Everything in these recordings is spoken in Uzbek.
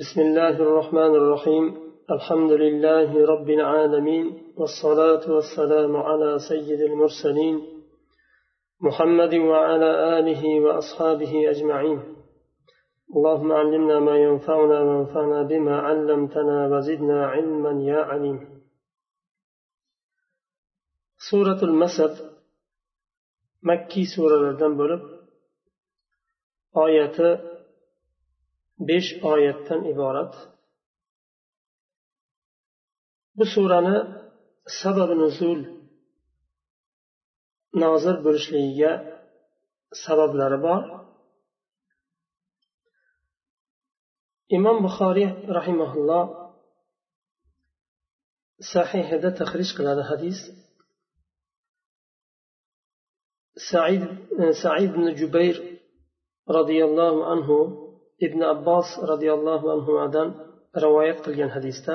بسم الله الرحمن الرحيم. الحمد لله رب العالمين والصلاة والسلام على سيد المرسلين محمد وعلى آله وأصحابه أجمعين. اللهم علمنا ما ينفعنا وانفعنا بما علمتنا وزدنا علما يا عليم. سورة المسد مكي سورة لردن بولب آية besh oyatdan iborat. Bu surani sababi nuzul nozil bo'lishligiga sabablari bor. Imom buxoriy rahimaulloh sahihida tahrij qiladi hadis. Said said ibn jubayr roziyallohu anhu ibn abbos roziyallohu anhudan rivoyat qilgan hadisda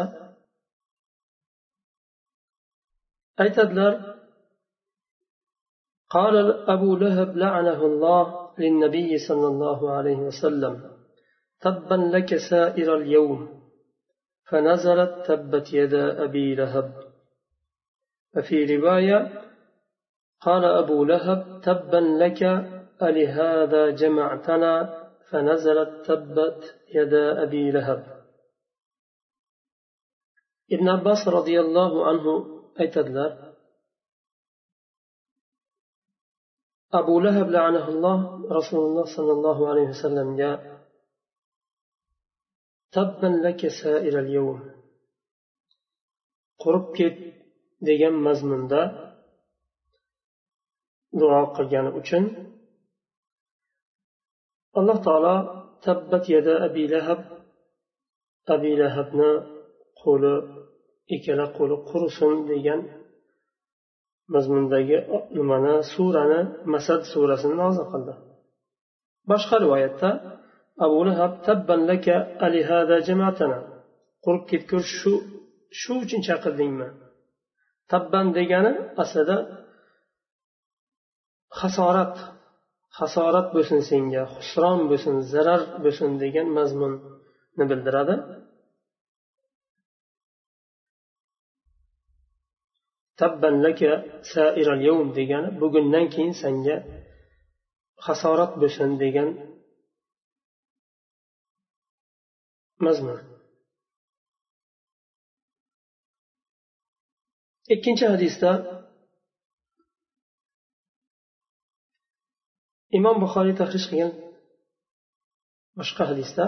aytadilar قال أبو لهب لعنه الله للنبي صلى الله عليه وسلم تبا لك سائر اليوم فنزلت تبت يدا أبي لهب وفي رواية قال أبو لهب تبا لك ألهذا جمعتنا فنزلت تبت يدا أبي لهب ابن عباس رضي الله عنه aytadilar abu lahab la'anaulloh rasululloh sollallohu alayhi vasallamga tabban laka sairal yawm qurib ket degan mazmunda duo qilgani uchun alloh taolo tabbat yada abi lahab. Abi lahabni qo'li ikkala qo'li qurisin degan mazmundagi nimani surani masad surasini nozil qildi. Boshqa rivoyatda abu lahab tabban laka alihada jamatana qurib ketgur shu shu uchun chaqirdingmi tabban degani aslida hasorat hasorat bo'lsin senga husron bo'lsin zarar bo'lsin degan mazmunni bildiradi. Tabban laka sairal yawm degani bugundan keyin senga hasorat bo'lsin degan mazmun. Ikkinchi hadisda imom buxoriy tahrij qilgan boshqa hadisda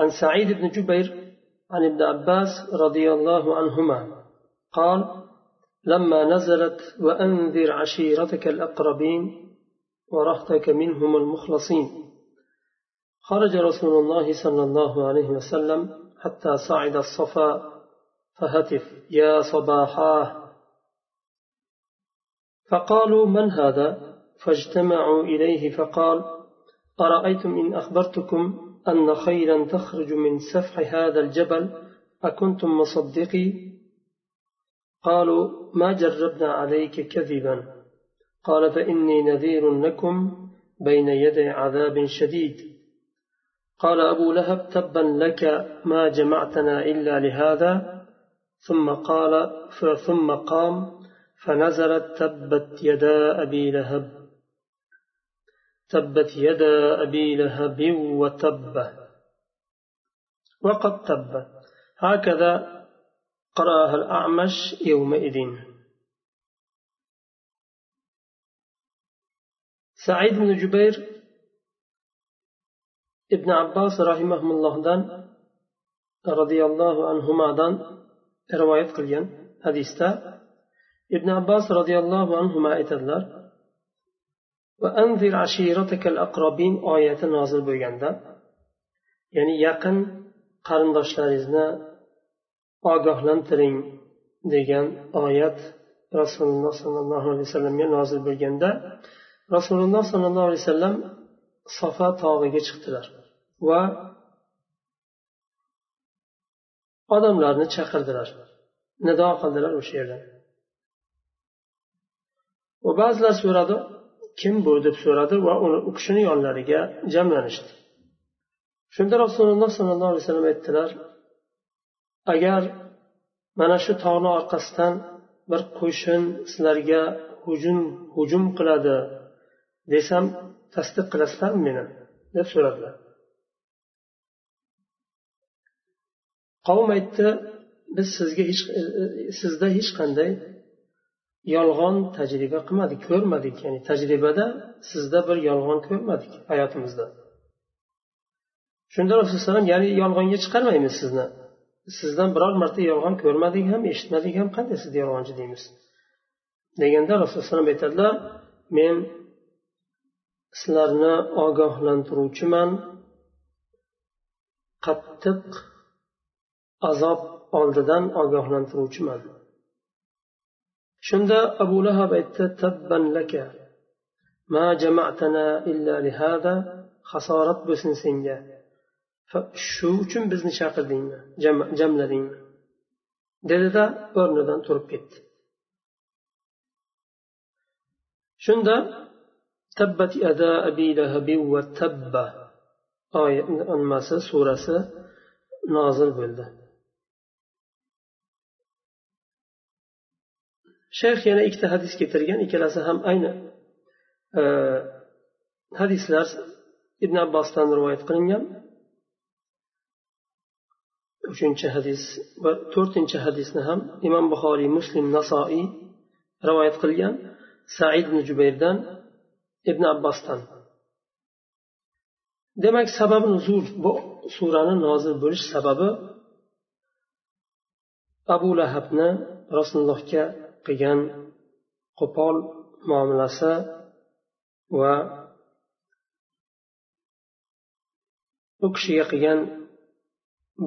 عن سعيد بن جبير عن ابن عباس رضي الله عنهما قال لما نزلت وأنذر عشيرتك الأقربين ورهتك منهم المخلصين خرج رسول الله صلى الله عليه وسلم حتى صعد الصفا فهتف يا صباحاه فقالوا من هذا؟ فاجتمعوا إليه فقال أرأيتم إن أخبرتكم أن خيلا تخرج من سفح هذا الجبل؟ أكنتم مصدقي؟ قالوا ما جربنا عليك كذبا. قال فإني نذير لكم بين يدي عذاب شديد. قال أبو لهب تبا لك ما جمعتنا إلا لهذا؟ ثم قال ثم قام فنزلت تبت يدا أبي لهب. تبت يدا أبي لهب وتب وقد تب. هكذا قرأها الأعمش يومئذ. سعيد بن جبير ابن عباس رحمه الله دان رضي الله عنهما ibn abbos roziyallohu anhu aytadilar oyati nozil bo'lganda ya'ni yaqin qarindoshlaringizni ogohlantiring degan oyat rasululloh sollallohu alayhi vasallamga nozil bo'lganda rasululloh sollallohu alayhi vasallam sofa tog'iga chiqdilar va odamlarni chaqirdilar nido qildilar o'sha yerda va ba'zilar so'radi kim bu deb so'radi va uni u kishini yonlariga jamlanishdi. Shunda rasululloh sollallohu alayhi vasallam aytdilar agar mana shu tog'ni orqasidan bir qo'shin sizlarga hujum hujum qiladi desam tasdiq qilasizlarmi meni? deb so'radilar. Qavm aytdi biz sizga hech e, e, sizda hech qanday yolg'on tajriba qilmadik ko'rmadik. Ya'ni tajribada sizda bir yolg'on ko'rmadik hayotimizda. Shunda rasululloh alayhi ya'ni yolg'onga chiqarmaymiz sizni. Sizdan biror marta yolg'on ko'rmadik ham eshitmadik ham qanday sizni yolg'onchi deymiz. Deganda rasululloh alayhi aytadilar men sizlarni ogohlantiruvchiman. Qattiq azob oldidan ogohlantiruvchiman. Shunda abu lahab aytdi tabban laka ma jama'tana illa lihada hasorat bo'lsin senga. Shu uchun bizni chaqirdingmi jamladingmi? Dedida o'rnidan turib ketdi. Shunda tabbat ada abi lahabi va tabba oyat nimasi surasi nozil bo'ldi. Shayx yana ikkita hadis keltirgan ikkalasi ham ayni e, hadislar ibn abbosdan rivoyat qilingan. Uchinchi hadis va to'rtinchi hadisni ham imom buxoriy muslim nasoiy rivoyat qilgan. Said ibn jubayrdan ibn abbosdan demak sababi nuzul bu surani nozil bo'lish sababi abu lahabni rasulullohga qilgan qo'pol muomalasi va u kishiga qilgan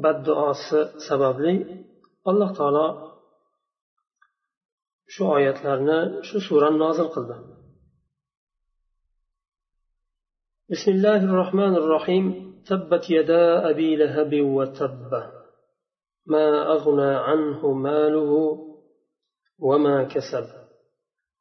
badduosi sababli alloh taolo shu oyatlarni shu surani nozil qildi بسم الله الرحمن الرحيم تبت يدا أبي لهب وتب ما أغنى عنه ماله وما كسب.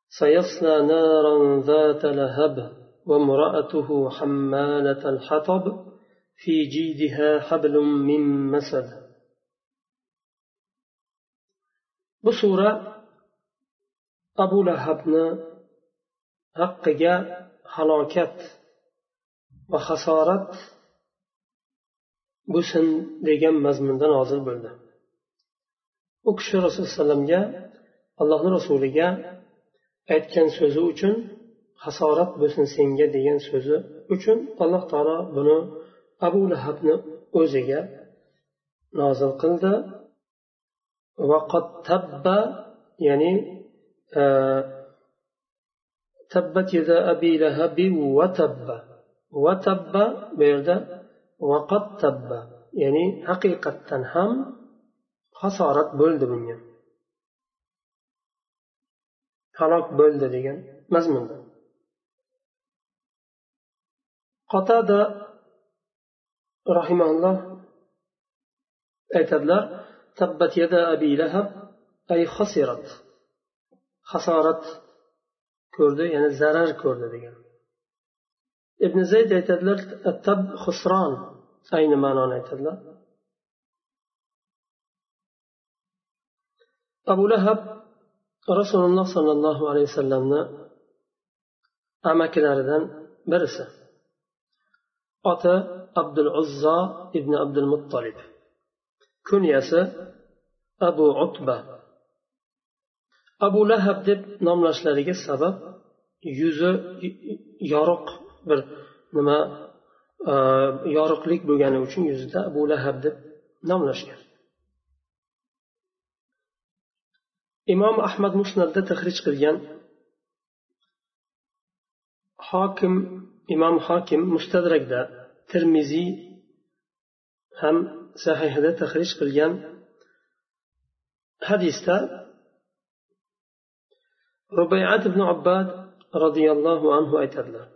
سيصلى نارا ذات لهب وامرأته حمالة الحطب في جيدها حبل من مسد. بصورة أبو لهبنا حقق حلاكات وخسارات بسن ديجان مزمن دان عزل بلده وكشي صلى الله عليه وسلم allohni rasuliga aytgan so'zi uchun hasorat bo'lsin senga degan so'zi uchun alloh taolo buni abu lahabni o'ziga nozil qildi. Tabba ya'ni e, tabbat yada abi lahabi va tabba. Va tabba bu yerda vaqat tabba ya'ni haqiqatdan ham hasorat bo'ldi bunga. Halok bo'ldi degan mazmunda. Qotada rahimalloh aytadilar tabbat yada abi lahab ay xasirat hasorat ko'rdi ya'ni zarar ko'rdi degan. Ibn zayd aytadilar tab xusron ayni ma'noni aytadilar. Abu lahab rasululloh sollallohu alayhi vasallamni amakilaridan birisi. Oti abdul uzzo ibn abdul muttolib kunyasi abu utba. Abu lahab deb nomlashlariga sabab yuzi yorug' bir nima e, yorug'lik bo'lgani uchun yuzida abu lahab deb nomlashgan. Imom ahmad musnatda tahrij qilgan hokim imom hokim mustadrakda termiziy ham sahihida tahrij qilgan hadisda rubayat ibn abbad roziyallohu anhu aytadilar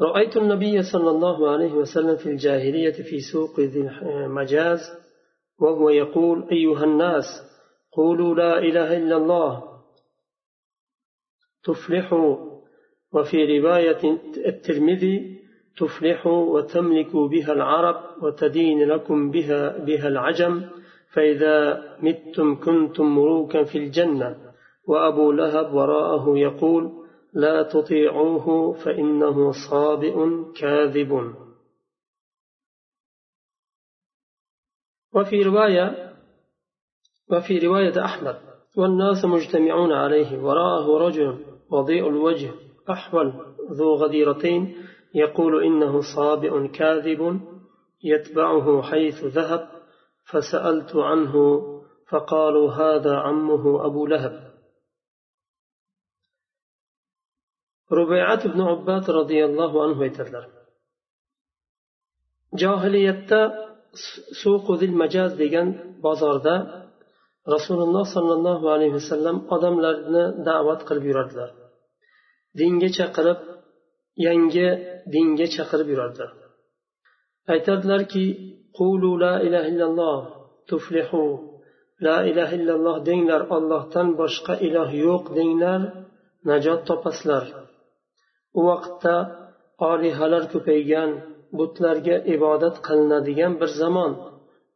رأيت النبي صلى الله عليه وسلم في الجاهلية في سوق ذي المجاز وهو يقول أيها الناس قولوا لا إله إلا الله. تفلحوا. وفي رواية الترمذي تفلحوا وتملكوا بها العرب وتدين لكم بها, بها العجم. فإذا متم كنتم ملوكا في الجنة. وأبو لهب وراءه يقول لا تطيعوه فإنه صابئ كاذب. وفي رواية وفي رواية أحمد والناس مجتمعون عليه وراءه رجل وضيء الوجه أحول ذو غديرتين يقول إنه صابئ كاذب يتبعه حيث ذهب فسألت عنه فقالوا هذا عمه أبو لهب. ربيعة بن عباد رضي الله عنه يتذر جاهلية suqu zil majaz degan bozorda rasululloh sollallohu alayhi vasallam odamlarni da'vat qilib yurardilar dinga chaqirib yangi dinga chaqirib yurardilar aytardilarki qulu la ilaha illalloh tuflihu. La ilaha illalloh denglar ollohdan boshqa iloh yo'q denglar najot topasizlar u vaqtda olihalar ko'paygan butlarga ibodat qilinadigan bir zamon.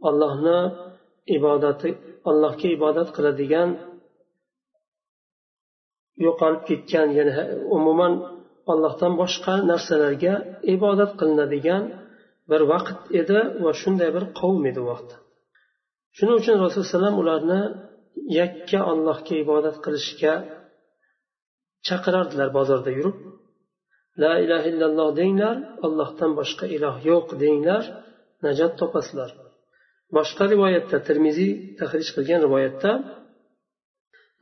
Ollohni ibodati allohga ibodat qiladigan yo'qolib ketgan ya'ni umuman ollohdan boshqa narsalarga ibodat qilinadigan bir vaqt edi va shunday bir qavm edi u vaqt shuning uchun rasululloh alayhi ularni yakka allohga ibodat qilishga chaqirardilar bozorda yurib. La ilaha illalloh denglar allohdan boshqa iloh yo'q denglar najot topasizlar. Boshqa rivoyatda termiziy tahrij qilgan rivoyatda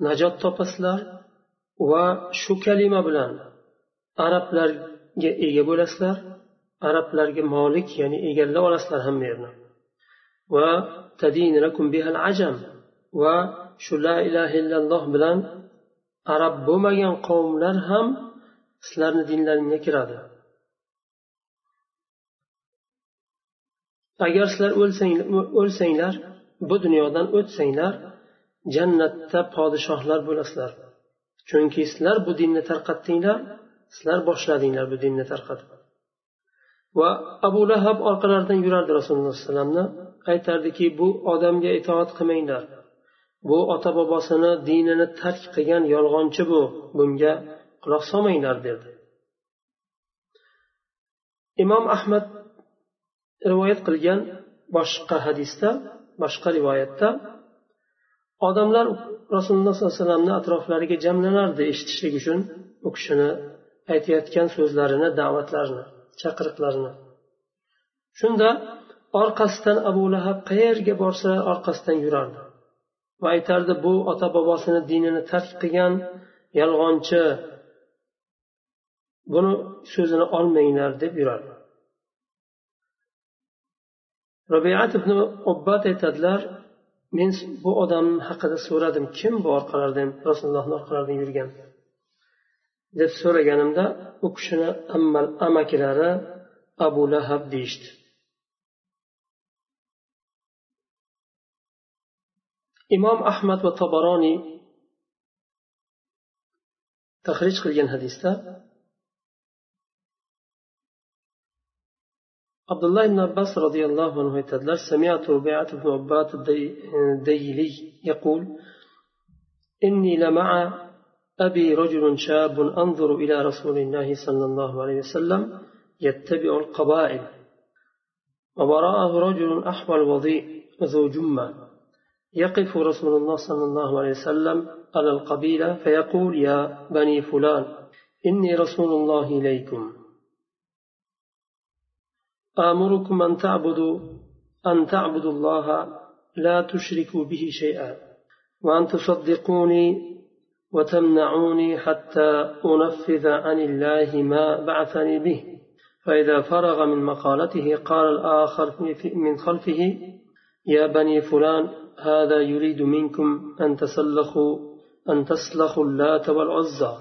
najot topasizlar va shu kalima bilan arablarga ega bo'lasizlar. Arablarga molik ya'ni egallab olasizlar hamma yerni. Va ajam va shu la ilaha illalloh bilan arab bo'lmagan qavmlar ham sizlarni dinlaringga kiradi. Agar sizlar o'lsanglar bu dunyodan o'tsanglar jannatda podshohlar bo'lasizlar. Chunki sizlar bu dinni tarqatdinglar sizlar boshladinglar bu dinni tarqatib. Va abu lahab orqalaridan yurardi rasululloh alayhi vasallamni aytardiki bu odamga itoat qilmanglar. Bu ota bobosini dinini tark qilgan yolg'onchi bu bunga quloq solmanglar derdi. Imom ahmad rivoyat qilgan boshqa hadisda boshqa rivoyatda odamlar rasululloh sollallohu alayhi vasallamni atroflariga jamlanardi eshitishlik uchun u kishini aytayotgan so'zlarini da'vatlarini chaqiriqlarini. Shunda orqasidan abu lahab qayerga borsa orqasidan yurardi va aytardi bu ota bobosini dinini tark qilgan yolg'onchi buni so'zini olmanglar deb yurardi. Robiat ibn obbat aytadilar men bu odam haqida so'radim kim bu orqalaridan rasulullohni orqalaridan yurgan. Deb so'raganimda u kishini amakilari abu lahab deyishdi. Imom ahmad va tobaroniy tahrij qilgan hadisda عبد الله بن عباس رضي الله عنه يتدلر سمعت ربيعة بن عباد الديلي يقول إني لمع أبي رجل شاب أنظر إلى رسول الله صلى الله عليه وسلم يتبع القبائل ووراءه رجل أحول وضيء ذو جمة يقف رسول الله صلى الله عليه وسلم على القبيلة فيقول يا بني فلان إني رسول الله إليكم. آمركم أن تعبدوا أن تعبدوا الله لا تشركوا به شيئا. وأن تصدقوني وتمنعوني حتى أنفذ عن الله ما بعثني به. فإذا فرغ من مقالته قال الآخر من خلفه يا بني فلان هذا يريد منكم أن تسلخوا أن تسلخوا اللات والعزى.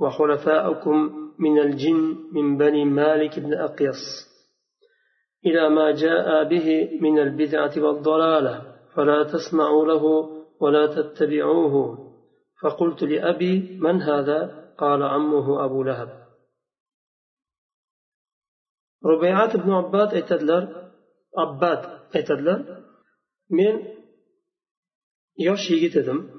وحلفاءكم من الجن من بني مالك بن أقيس. إلى ما جاء به من البدعة والضلالة فلا تسمعوا له ولا تتبعوه. فقلت لأبي من هذا؟ قال عمه أبو لهب. ربيعات بن عباد اتدلر عباد اتدلر من يوشي يجتدم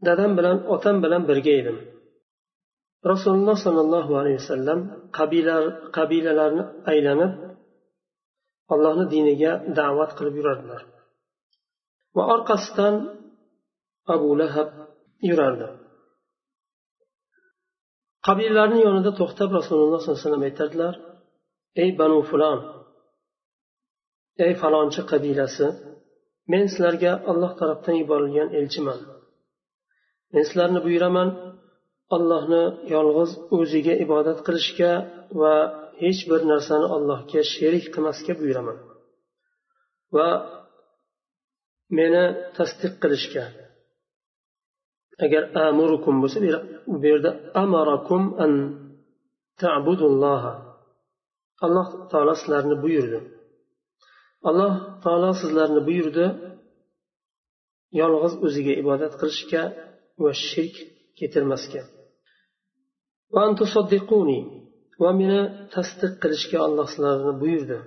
دادم بلان أتم بلان برقيدم rasululloh sollallohu alayhi vasallam qabilalarni aylanib allohni diniga da'vat qilib yurardilar. Va orqasidan abu lahab yurardi. Qabilalarni yonida to'xtab rasululloh sollallohu alayhi vasallam aytardilar ey banu fulon ey falonchi qabilasi men sizlarga alloh tarafdan yuborilgan elchiman. Men sizlarni buyuraman allohni yolg'iz o'ziga ibodat qilishga va hech bir narsani allohga sherik qilmasga buyuraman. Va meni tasdiq qilishga. Agar amurukum bo'lsa bu yerda amarakum an ta'budulloha alloh taolo sizlarni buyurdi. Alloh taolo sizlarni buyurdi yolg'iz o'ziga ibodat qilishga va shirk keltirmasga. Va meni tasdiq qilishga alloh sizlarni buyurdi.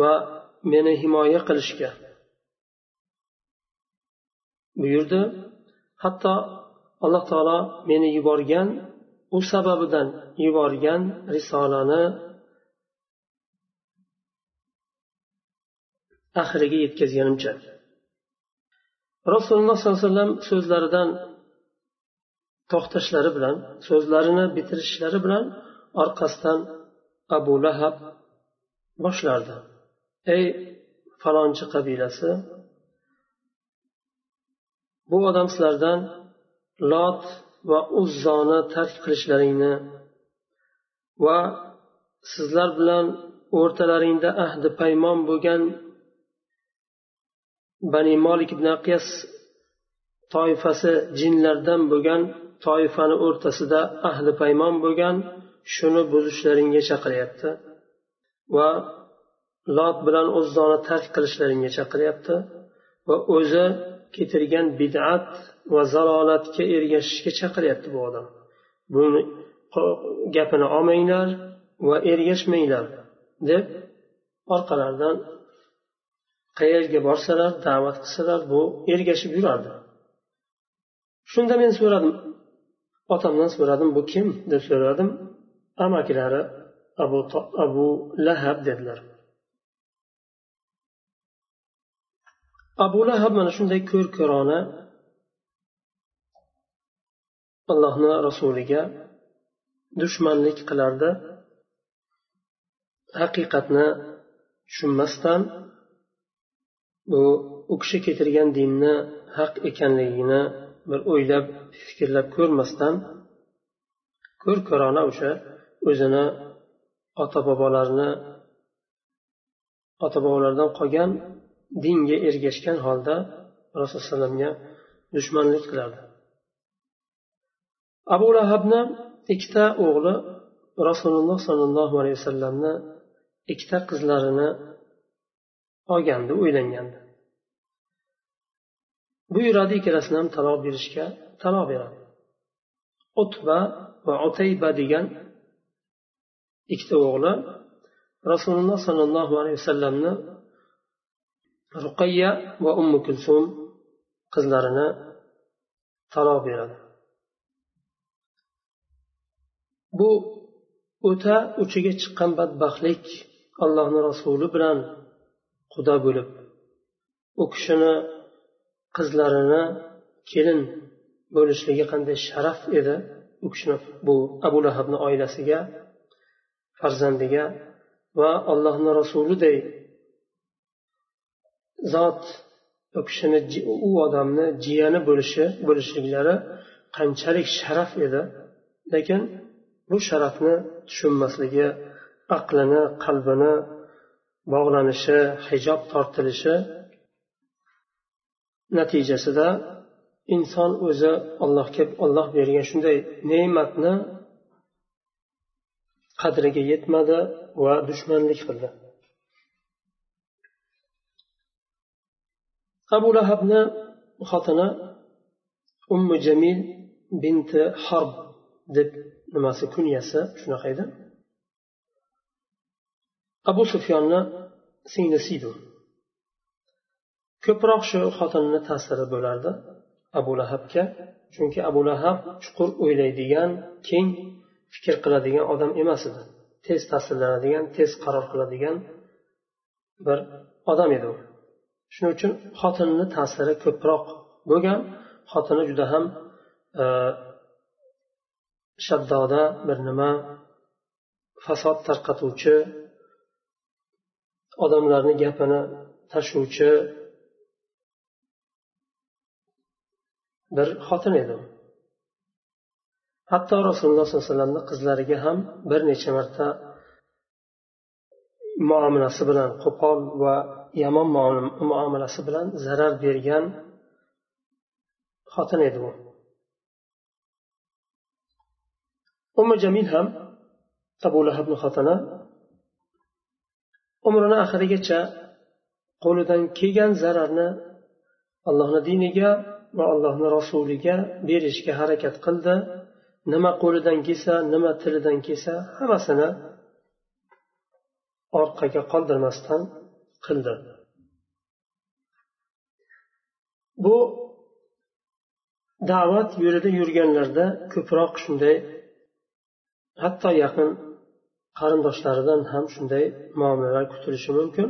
Va meni himoya qilishga buyurdi. Hatto alloh taolo meni yuborgan u sababidan yuborgan risolani oxiriga yetkazganimcha. Rasululloh sollallohu alayhi vasallam so'zlaridan to'xtashlari bilan so'zlarini bitirishlari bilan orqasidan abu lahab boshlardi. Ey falonchi qabilasi bu odam sizlardan lot va uzzoni tark qilishlaringni va sizlar bilan o'rtalaringda ahdi paymon bo'lgan bani molik ibn aqyas toifasi jinlardan bo'lgan toifani o'rtasida ahli paymon bo'lgan shuni buzishlaringga chaqiryapti va lot bilan o'zzoni tark qilishlaringga chaqiryapti va o'zi keltirgan bid'at va zalolatga ergashishga chaqiryapti bu odam. Buni gapini olmanglar va ergashmanglar deb orqalaridan qayerga borsalar da'vat qilsalar bu ergashib yurardi. Shunda men so'radim otamdan so'radim bu kim? deb so'radim. Amakilari abu, abu lahab dedilar. Abu lahab mana shunday ko'r ko'rona allohni rasuliga dushmanlik qilardi. Haqiqatni tushunmasdan bu u kishi keltirgan dinni haq ekanligini bir o'ylab fikrlab ko'rmasdan ko'r ko'rona o'sha o'zini ota bobolarini ota bobolardan qolgan dinga ergashgan holda rasululloh alayhivasallamga dushmanlik qilardi abu lahabni ikkita o'g'li rasululloh sollallohu alayhi vasallamni ikkita qizlarini olgandi uylangandi. Buyuradi ikkalasini ham taloq berishga taloq beradi. Utba va otayba degan ikkita o'g'li rasululloh sollallohu alayhi vasallamni ruqayya va ummu kulsum qizlarini taloq beradi. Bu o'ta uchiga chiqqan badbaxtlik allohni rasuli bilan quda bo'lib u kishini qizlarini kelin bo'lishligi qanday sharaf edi? U kishini bu abu lahabni oilasiga farzandiga va allohni rasuliday zot u kishini u odamni jiyani bo'lishi bo'lishliklari qanchalik sharaf edi? Lekin bu sharafni tushunmasligi aqlini qalbini bog'lanishi hijob tortilishi natijasida inson o'zi allohga olloh bergan shunday ne'matni qadriga yetmadi va dushmanlik qildi. Abu lahabni xotini ummu jamil binti harb deb nimasi kunyasi shunaqa edi. Abu sufyonni singlisi edi ko'proq shu xotinini ta'siri bo'lardi abu lahabga chunki abu lahab chuqur o'ylaydigan keng fikr qiladigan odam emas edi. Tez ta'sirlanadigan tez qaror qiladigan bir odam edi u. Shuning uchun xotinini ta'siri ko'proq bo'lgan xotini juda ham e, shaddoda bir nima fasod tarqatuvchi odamlarni gapini tashuvchi bir xotin edi. Hatto rasululloh sollallohu alayhi vasallamni qizlariga ham bir necha marta muomalasi bilan qo'pol va yomon muomalasi bilan zarar bergan xotin edi u. Umi jamil ham abu lahabni xotini umrini oxirigacha qo'lidan kelgan zararni allohni diniga va allohni rasuliga berishga harakat qildi. Nima qo'lidan kelsa nima tilidan kelsa hammasini orqaga qoldirmasdan qildi. Bu da'vat yo'lida yurganlarda ko'proq shunday hatto yaqin qarindoshlaridan ham shunday muomalalar kutilishi mumkin.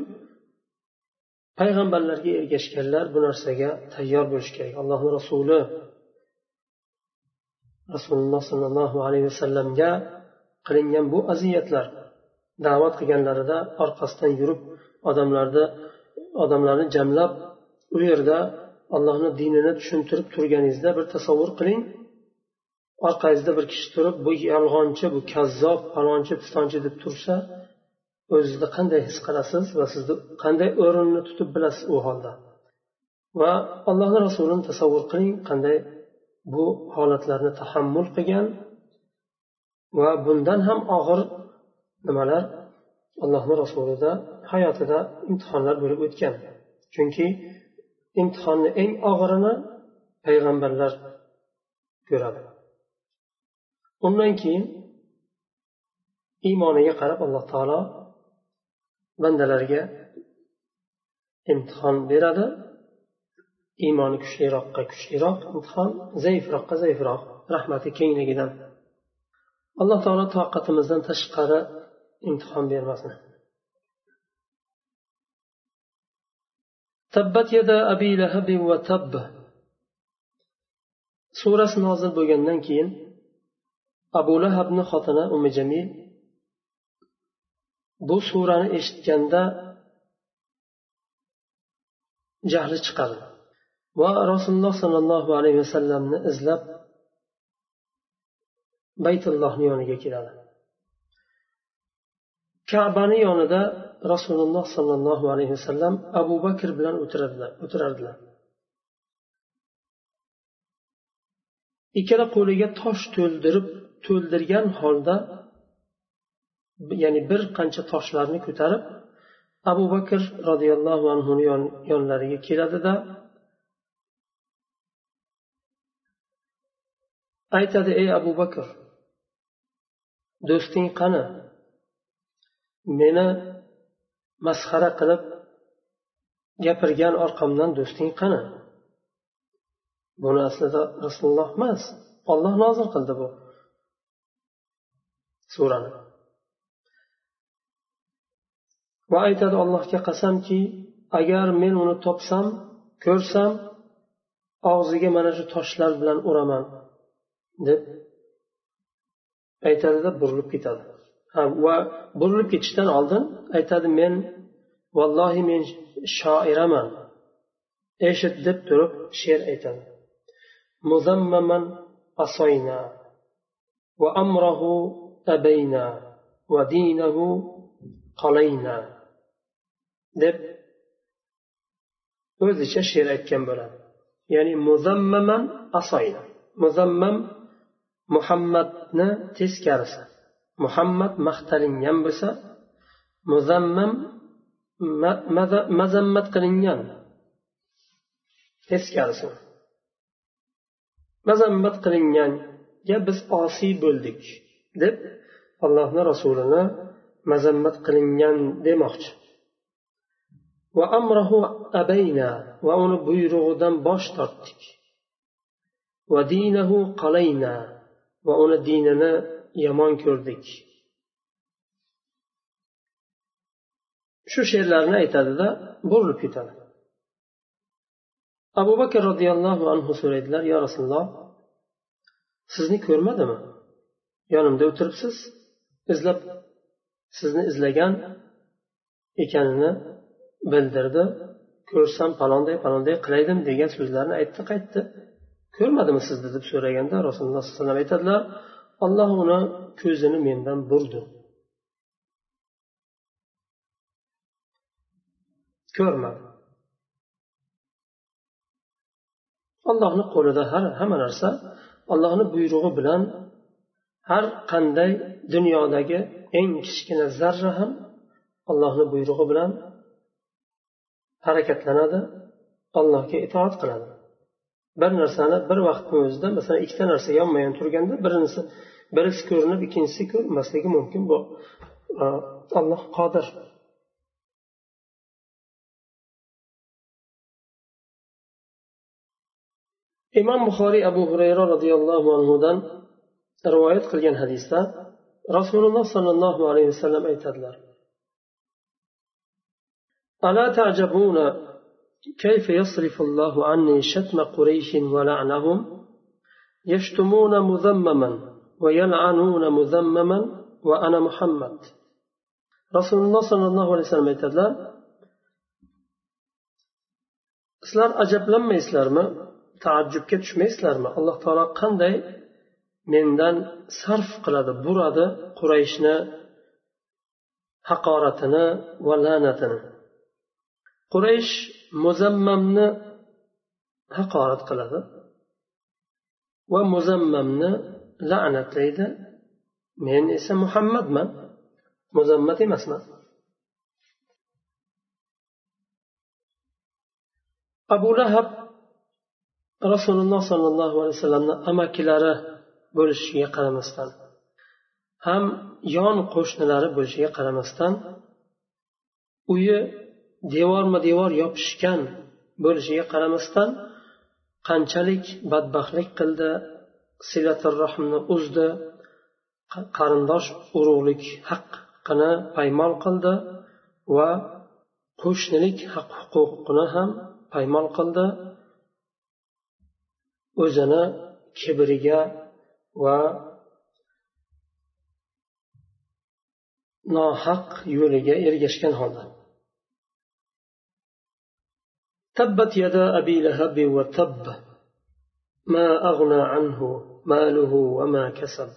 Payg'ambarlarga ergashganlar bu narsaga tayyor bo'lishi kerak. Allohni rasuli rasululloh sollallohu alayhi vasallamga qilingan bu aziyatlar da'vat qilganlarida orqasidan yurib odamlarni odamlarni jamlab u yerda allohni dinini tushuntirib turganingizda bir tasavvur qiling. Orqangizda bir kishi turib bu yolg'onchi bu kazzob falonchi pistonchi deb tursa o'zingizni qanday his qilasiz va sizni qanday o'rinni tutib bilasiz u holda? Va allohni rasulini tasavvur qiling qanday bu holatlarni tahammul qilgan va bundan ham og'ir nimalar allohni rasulida hayotida imtihonlar bo'lib o'tgan. Chunki imtihonni eng og'irini payg'ambarlar ko'radi. Undan keyin iymoniga qarab alloh taolo bandalarga imtihon beradi. Iymoni kuchliroqqa kuchliroq imtihon zaifroqqa zaifroq rahmati kengligidan. Alloh taolo toqatimizdan tashqari imtihon bermasin tabbat yada abi lahabi va tabb. Surasi nozil bo'lgandan keyin abu lahabni xotini umi jamil bu surani eshitganda jahli chiqadi. Va rasululloh sollallohu alayhi vasallamni izlab baytullohni yoniga keladi. Kabani yonida rasululloh sollallohu alayhi vasallam abu bakr bilan o'tirardilar. Ikkala qo'liga tosh to'ldirib to'ldirgan holda ya'ni bir qancha toshlarni ko'tarib abu bakr roziyallohu anhuni yonlariga keladida aytadi ey abu bakr do'sting qani? Meni masxara qilib gapirgan orqamdan do'sting qani? Buni aslida rasululloh emas olloh nozil qildi bu surani. Va aytadi allohga qasamki agar men uni topsam ko'rsam og'ziga mana shu toshlar bilan uraman deb aytadida burilib ketadi. Ha va burilib ketishdan oldin aytadi men vallohi men shoiraman eshit deb turib she'r aytadi. Muzammaman asoyna va amrahu abayna va dinahu qolayna deb o'zicha she'r aytgan bo'ladi. Ya'ni muzammaman asoyna muzammam muhammadni teskarisi. Muhammad maqtalingan bo'lsa muzammam mazammat qilingan teskarisi. Mazammat qilinganga biz osiy bo'ldik deb allohni rasulini mazammat qilingan demoqchi. Va amrahu abayna va uni buyrug'idan bosh tortdik. Va dinahu qalayna va uni dinini yomon ko'rdik. Shu she'rlarni aytadida burilib ketadi. Abu bakr roziyallohu anhu so'raydilar yo rasululloh sizni ko'rmadimi? Yonimda o'tiribsiz izlab sizni izlagan ekanini bildirdi ko'rsam palonday palonday qilaydim degan so'zlarni aytdi qaytdi. Ko'rmadimi sizni deb so'raganda rasululloh sollallohu alayhi vasallam aytadilar olloh uni ko'zini mendan burdi. Ko'rmadi. Allohni qo'lida har hamma narsa allohni buyrug'i bilan har qanday dunyodagi eng kichkina zarra ham allohni buyrug'i bilan harakatlanadi allohga itoat qiladi. Bir narsani bir vaqtni o'zida masalan ikkita narsa yonma yon turganda birinisi birisi ko'rinib ikkinchisi ko'rinmasligi mumkin bu e, alloh qodir. Imom buxoriy abu hurayra roziyallohu anhudan rivoyat qilgan hadisda rasululloh sollallohu alayhi vasallam aytadilar ألا تعجبون كيف يصرف الله عني شتم قريش ولعنهم يشتمون مذمما ويلعنون مذمما وأنا محمد رسول الله صلى الله عليه وسلم aytadilar sizlar ajablanmaysizlarmi taajjubga tushmaysizlarmi alloh taolo qanday mendan sarf qiladi buradi qurayshni haqoratini va la'natini Quraysh muzammamni haqorat qiladi va muzammamni la'natlaydi. Men esa muhammadman. Muzammat emasman. Abu lahab rasululloh sollallohu alayhi vasallamni amakilari bo'lishiga qaramasdan ham yon qo'shnilari bo'lishiga qaramasdan uyi devorma devor yopishgan bo'lishiga qaramasdan qanchalik badbaxtlik qildi silaturrohmni uzdi qarindosh urug'lik haqqini paymol qildi va qo'shnilik haq huquqini ham paymol qildi. O'zini kibriga va nohaq yo'liga ergashgan holda. تبت يدا أبي لهب وتب ما أغنى عنه ماله وما كسب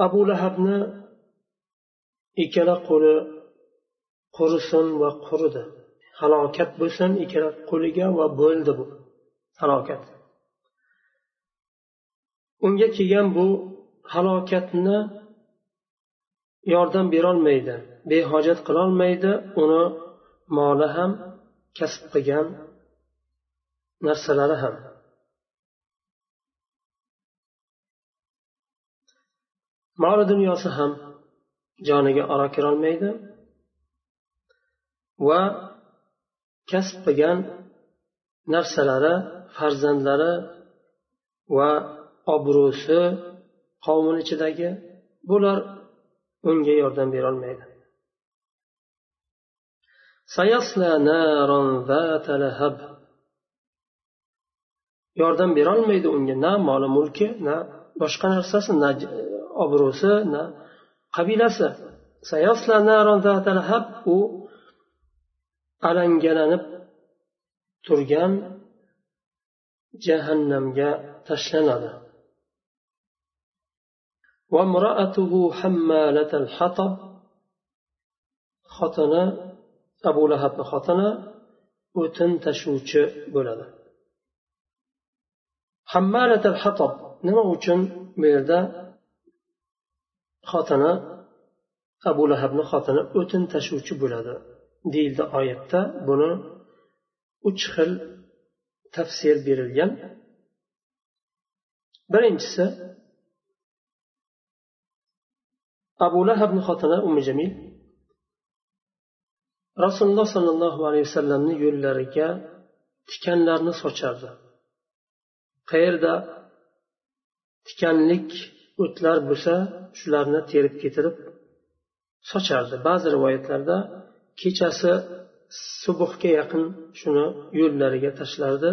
أبو لهبنا ikkala qo'li qurisin va quridi halokat bo'lsin ikkala qo'liga va bo'ldi bu halokat unga kelgan bu halokatni yordam berolmaydi behojat qilolmaydi uni moli ham kasb qilgan narsalari ham. Moli dunyosi ham joniga oro kirolmaydi va kasb qilgan narsalari farzandlari va obro'si qavmini ichidagi bular unga yordam berolmaydi. Yordam berolmaydi unga na moli mulki na boshqa narsasi na obro'si na qabilasi. U alangalanib turgan jahannamga tashlanadi. Xotini abu lahabni xotini o'tin tashuvchi bo'ladi. Hammalatal hatob nima uchun bu yerda xotini abu lahabni xotini o'tin tashuvchi bo'ladi deyildi oyatda. Buni uch xil tafsir berilgan. Birinchisi abu lahabni xotini umi jamil rasululloh sollallohu alayhi vasallamni yo'llariga tikanlarni sochardi. Qayerda tikanlik o'tlar bo'lsa shularni terib ketirib sochardi. Ba'zi rivoyatlarda kechasi subuhga yaqin shuni yo'llariga tashlardi.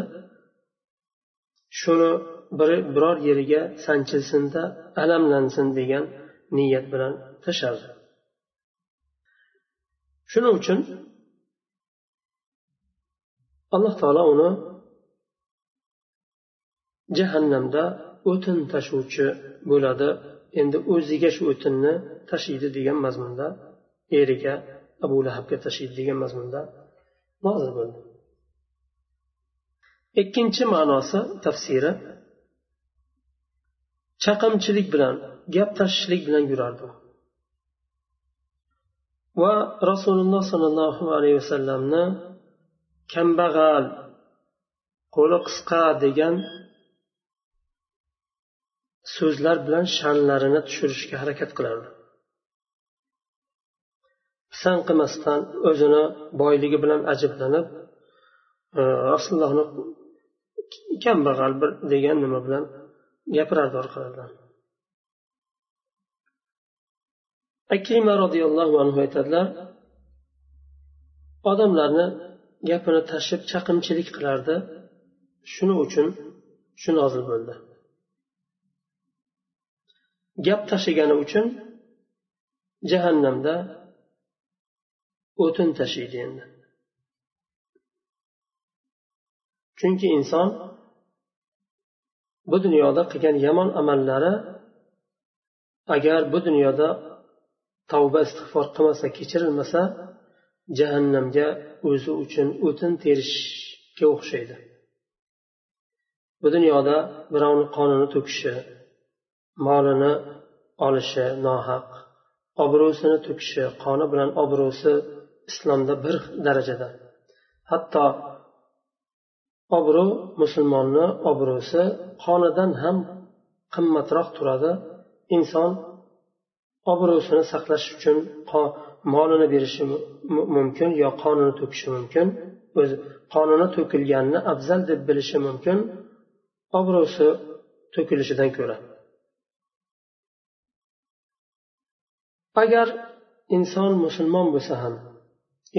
Shuni bir biror yeriga sanchilsinda alamlansin degan niyat bilan tashlardi shuning uchun alloh taolo uni jahannamda o'tin tashuvchi bo'ladi. Endi o'ziga shu o'tinni tashiydi degan mazmunda eriga abu lahabga tashiydi degan mazmunda nozil bo'ldi. Ikkinchi ma'nosi tafsiri chaqimchilik bilan gap tashishlik bilan yurardi va rasululloh sollallohu alayhi vasallamni kambag'al qo'li qisqa degan so'zlar bilan sha'nlarini tushirishga harakat qilardi. Pisand qilmasdan o'zini boyligi bilan ajablanib e, rasulullohni kambag'al bir degan nima bilan gapirardi orqalaridan akrima roziyallohu anhu aytadilar odamlarni gapini tashib chaqimchilik qilardi. Shuning uchun shu nozil bo'ldi. Gap tashigani uchun jahannamda o'tin tashiydi endi. Chunki inson bu dunyoda qilgan yomon amallari agar bu dunyoda tavba istig'for qilmasa kechirilmasa jahannamga o'zi uchun o'tin terishga o'xshaydi. Bu dunyoda birovni qonini to'kishi molini olishi nohaq obro'sini to'kishi qoni bilan obro'si islomda bir darajada. Hatto obro' musulmonni obro'si qonidan ham qimmatroq turadi. Inson obro'sini saqlash uchun molini berishi mumkin yo qonini to'kishi mumkin o'zi qonini to'kilganini afzal deb bilishi mumkin obro'si to'kilishidan ko'ra. Agar inson musulmon bo'lsa ham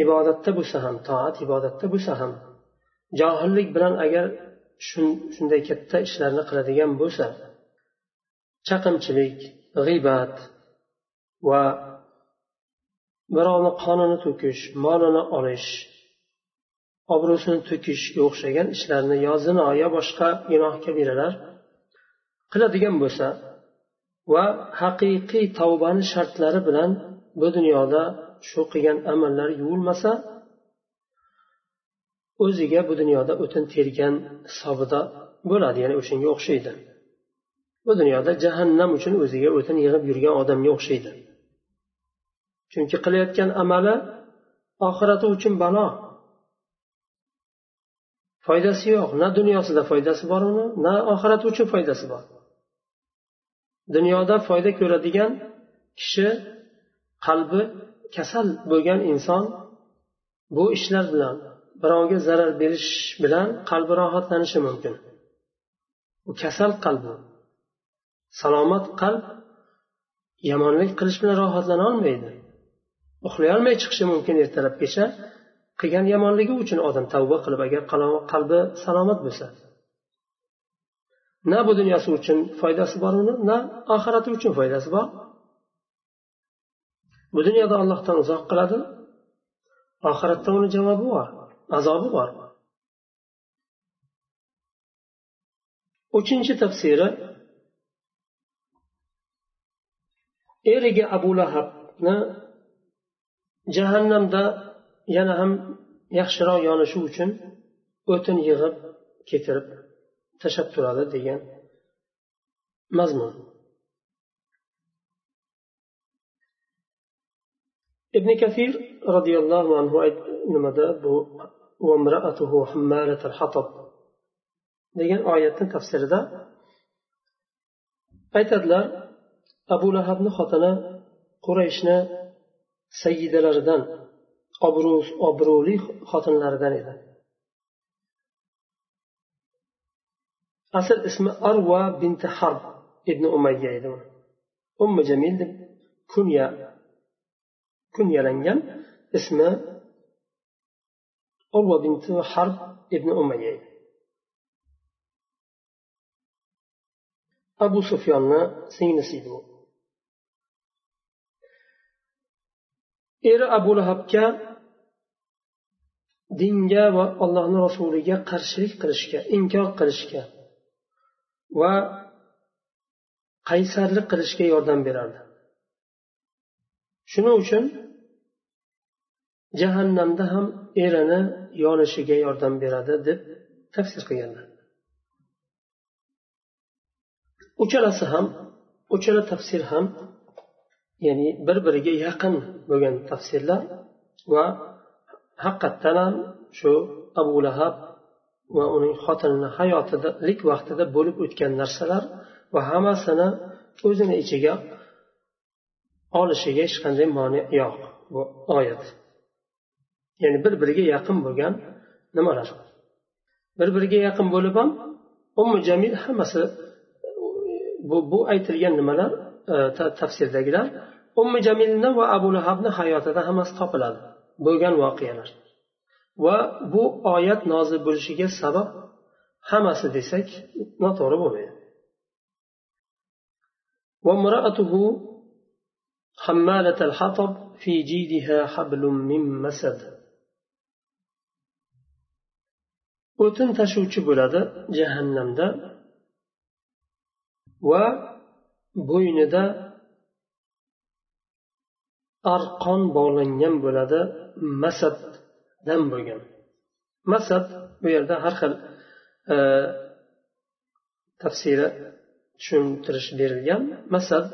ibodatda bo'lsa ham toat ibodatda bo'lsa ham johillik bilan agar shunday katta ishlarni qiladigan bo'lsa chaqimchilik g'iybat va birovni qonini to'kish molini olish obro'sini to'kishga o'xshagan ishlarni yo zino yo boshqa gunoh kabiralar qiladigan bo'lsa va haqiqiy tavbani shartlari bilan bu dunyoda shu qilgan amallari yuvilmasa o'ziga bu dunyoda o'tin tergan hisobida bo'ladi ya'ni o'shanga o'xshaydi. Bu dunyoda jahannam uchun o'ziga o'tin yig'ib yurgan odamga o'xshaydi. Chunki qilayotgan amali oxirati uchun balo foydasi yo'q. Na dunyosida foydasi bor uni na oxirati uchun foydasi bor. Dunyoda foyda ko'radigan kishi qalbi kasal bo'lgan inson bu ishlar bilan birovga zarar berish bilan qalbi rohatlanishi mumkin. U kasal qalb. Salomat qalb yomonlik qilish bilan rohatlana olmaydi. Uxlayolmay chiqishi mumkin ertalabgacha qilgan yomonligi uchun odam tavba qilib agar qalbi salomat bo'lsa. Na bu dunyosi uchun foydasi bor uni na oxirati uchun foydasi bor. Bu dunyoda allohdan uzoq qiladi. Oxiratda uni javobi bor azobi bor. Uchinchi tafsiri eriga abu lahabni jahannamda yana ham yaxshiroq yonishi uchun o'tin yig'ib ketirib tashlab turadi degan mazmun. Ibn kafir roziyallohu anhu nimada? Bu degan oyatni tafsirida aytadilar abu lahabni xotini qurayshni sayyidalaridan obro'li xotinlaridan edi. Asl ismi arva binti harb ibn umayya edi ummi jamil deb kunya kunyalangan ismi urva binti harb ibn umayya edi. Abu sufyonni singlisi edi u eri abu lahabga dinga va allohni rasuliga qarshilik qilishga inkor qilishga va qaysarlik qilishga yordam berardi. Shuning uchun jahannamda ham erini yonishiga yordam beradi deb tafsir qilganlar. Uchalasi ham uchala tafsir ham ya'ni bir biriga yaqin bo'lgan tafsirlar va haqiqatdan ham shu abu lahab va uning xotinini hayotidalik vaqtida bo'lib o'tgan narsalar va hammasini o'zini ichiga olishiga hech qanday moni yo'q bu oyat. Ya'ni bir biriga yaqin bo'lgan nimalar? Bir biriga yaqin bo'lib ham ummu jamil hammasi bu bu aytilgan nimalar e, tafsirdagilar ummi jamilni va abu lahabni hayotida hammasi topiladi bo'lgan voqealar va bu oyat nozil bo'lishiga sabab hammasi desak noto'g'ri bo'lmaydi وامرأته حمالة الحطب في جيدها حبل من مسد o'tin tashuvchi bo'ladi jahannamda va bo'ynida arqon bog'langan bo'ladi masaddan bo'lgan. Masad bu yerda har xil e, tafsiri tushuntirish berilgan. Masad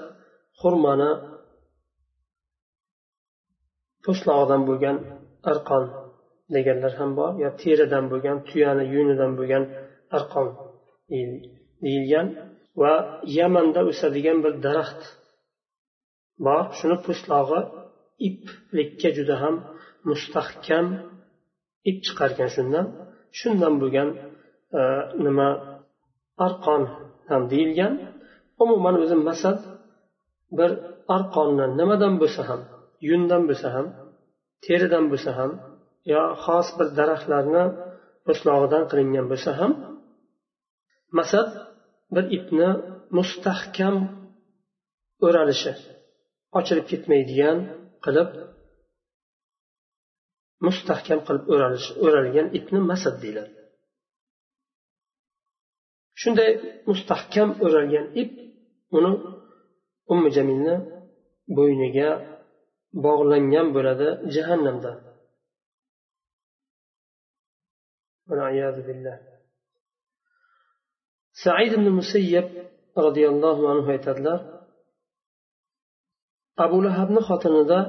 xurmoni po'stlog'idan bo'lgan arqon deganlar ham bor yo teridan bo'lgan tuyani yunidan bo'lgan arqon deyilgan. Va yamanda o'sadigan bir daraxt bor shuni po'stlog'i iplikka juda ham mustahkam ip chiqargan shundan. Shundan bo'lgan e, nima arqon ham deyilgan. Umuman o'zi masal bir arqonni nimadan bo'lsa ham yundan bo'lsa ham teridan bo'lsa ham yo xos bir daraxtlarni po'stlog'idan qilingan bo'lsa ham masad bir ipni mustahkam o'ralishi. Ochilib ketmaydigan qilib mustahkam qilib o'ralgan ipni masad deyiladi. Shunday mustahkam o'ralgan ip uni ummi jamilni bo'yniga bog'langan bo'ladi jahannamda. Said ibn musayyab roziyallohu anhu aytadilar abu lahabni xotinida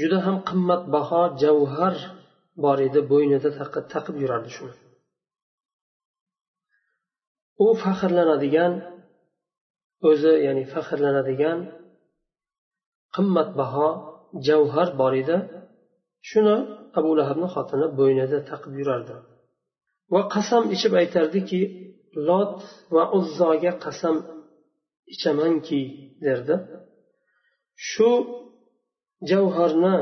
juda ham qimmatbaho javhar bor edi. Bo'ynida taqib yurardi shuni. U faxrlanadigan o'zi ya'ni faxrlanadigan qimmatbaho javhar bor edi. Shuni abu lahabni xotini bo'ynida taqib yurardi. Va qasam ichib aytardiki lot va uzzoga qasam ichamanki derdi. Shu javharni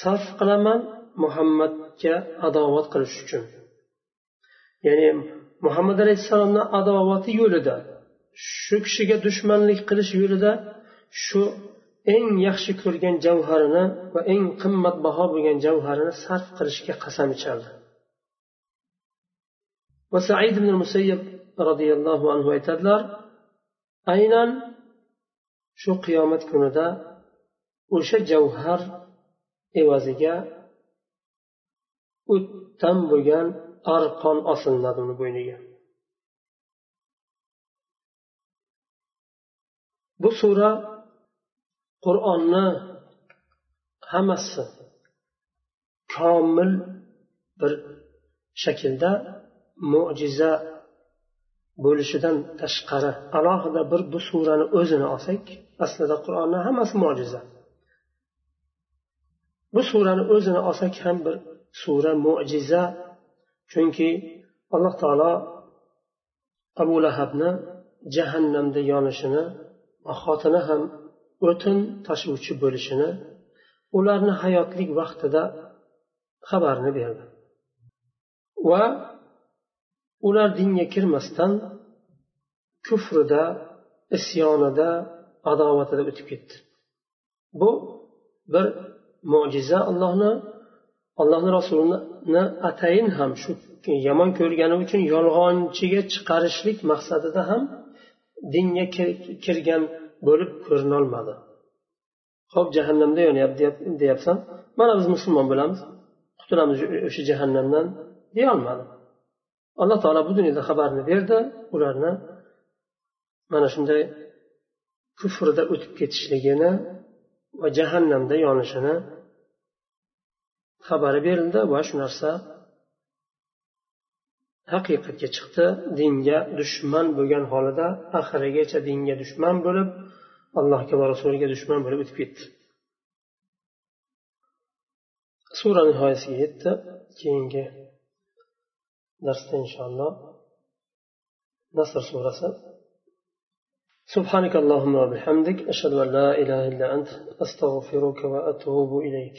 sarf qilaman muhammadga adovat qilish uchun. Ya'ni muhammad alayhissalomni adovati yo'lida shu kishiga dushmanlik qilish yo'lida shu eng yaxshi ko'rgan javharini va eng qimmatbaho bo'lgan javharini sarf qilishga qasam ichardi va said ibn musayyab roziyallohu anhu aytadilar aynan shu qiyomat kunida o'sha javhar evaziga o'tdan bo'lgan arqon osilinadi uni bo'yniga? Bu sura qur'onni hammasi komil bir shaklda mo'jiza bo'lishidan tashqari alohida bir bu surani o'zini olsak aslida qur'onni hammasi mo'jiza. Bu surani o'zini olsak ham bir sura mo'jiza chunki alloh taolo abu lahabni jahannamda yonishini xotini ham o'tin tashuvchi bo'lishini ularni hayotlik vaqtida xabarini berdi. Va ular dinga kirmasdan kufrida isyonida adovatida o'tib ketdi. Bu bir mo'jiza allohni allohni rasulini atayin ham shu yomon ko'rgani uchun yolg'onchiga chiqarishlik maqsadida ham dinga kirgan bo'lib ko'rinolmadi. Ho'p jahannamda yonyapti deyapsan mana biz musulmon bo'lamiz qutulamiz o'sha jahannamdan deyolmadi. Alloh taolo bu dunyoda xabarni berdi. Ularni mana shunday kufrda o'tib ketishligini va jahannamda yonishini xabari berildi va shu narsa haqiqatga chiqdi. Dinga dushman bo'lgan holida oxirigacha dinga dushman bo'lib allohga va rasuliga dushman bo'lib o'tib ketdi. Sura nihoyasiga yetdi. Keyingi darsda inshaalloh nasr surasi سبحانك اللهم وبحمدك أشهد أن لا إله إلا أنت أستغفرك وأتوب إليك.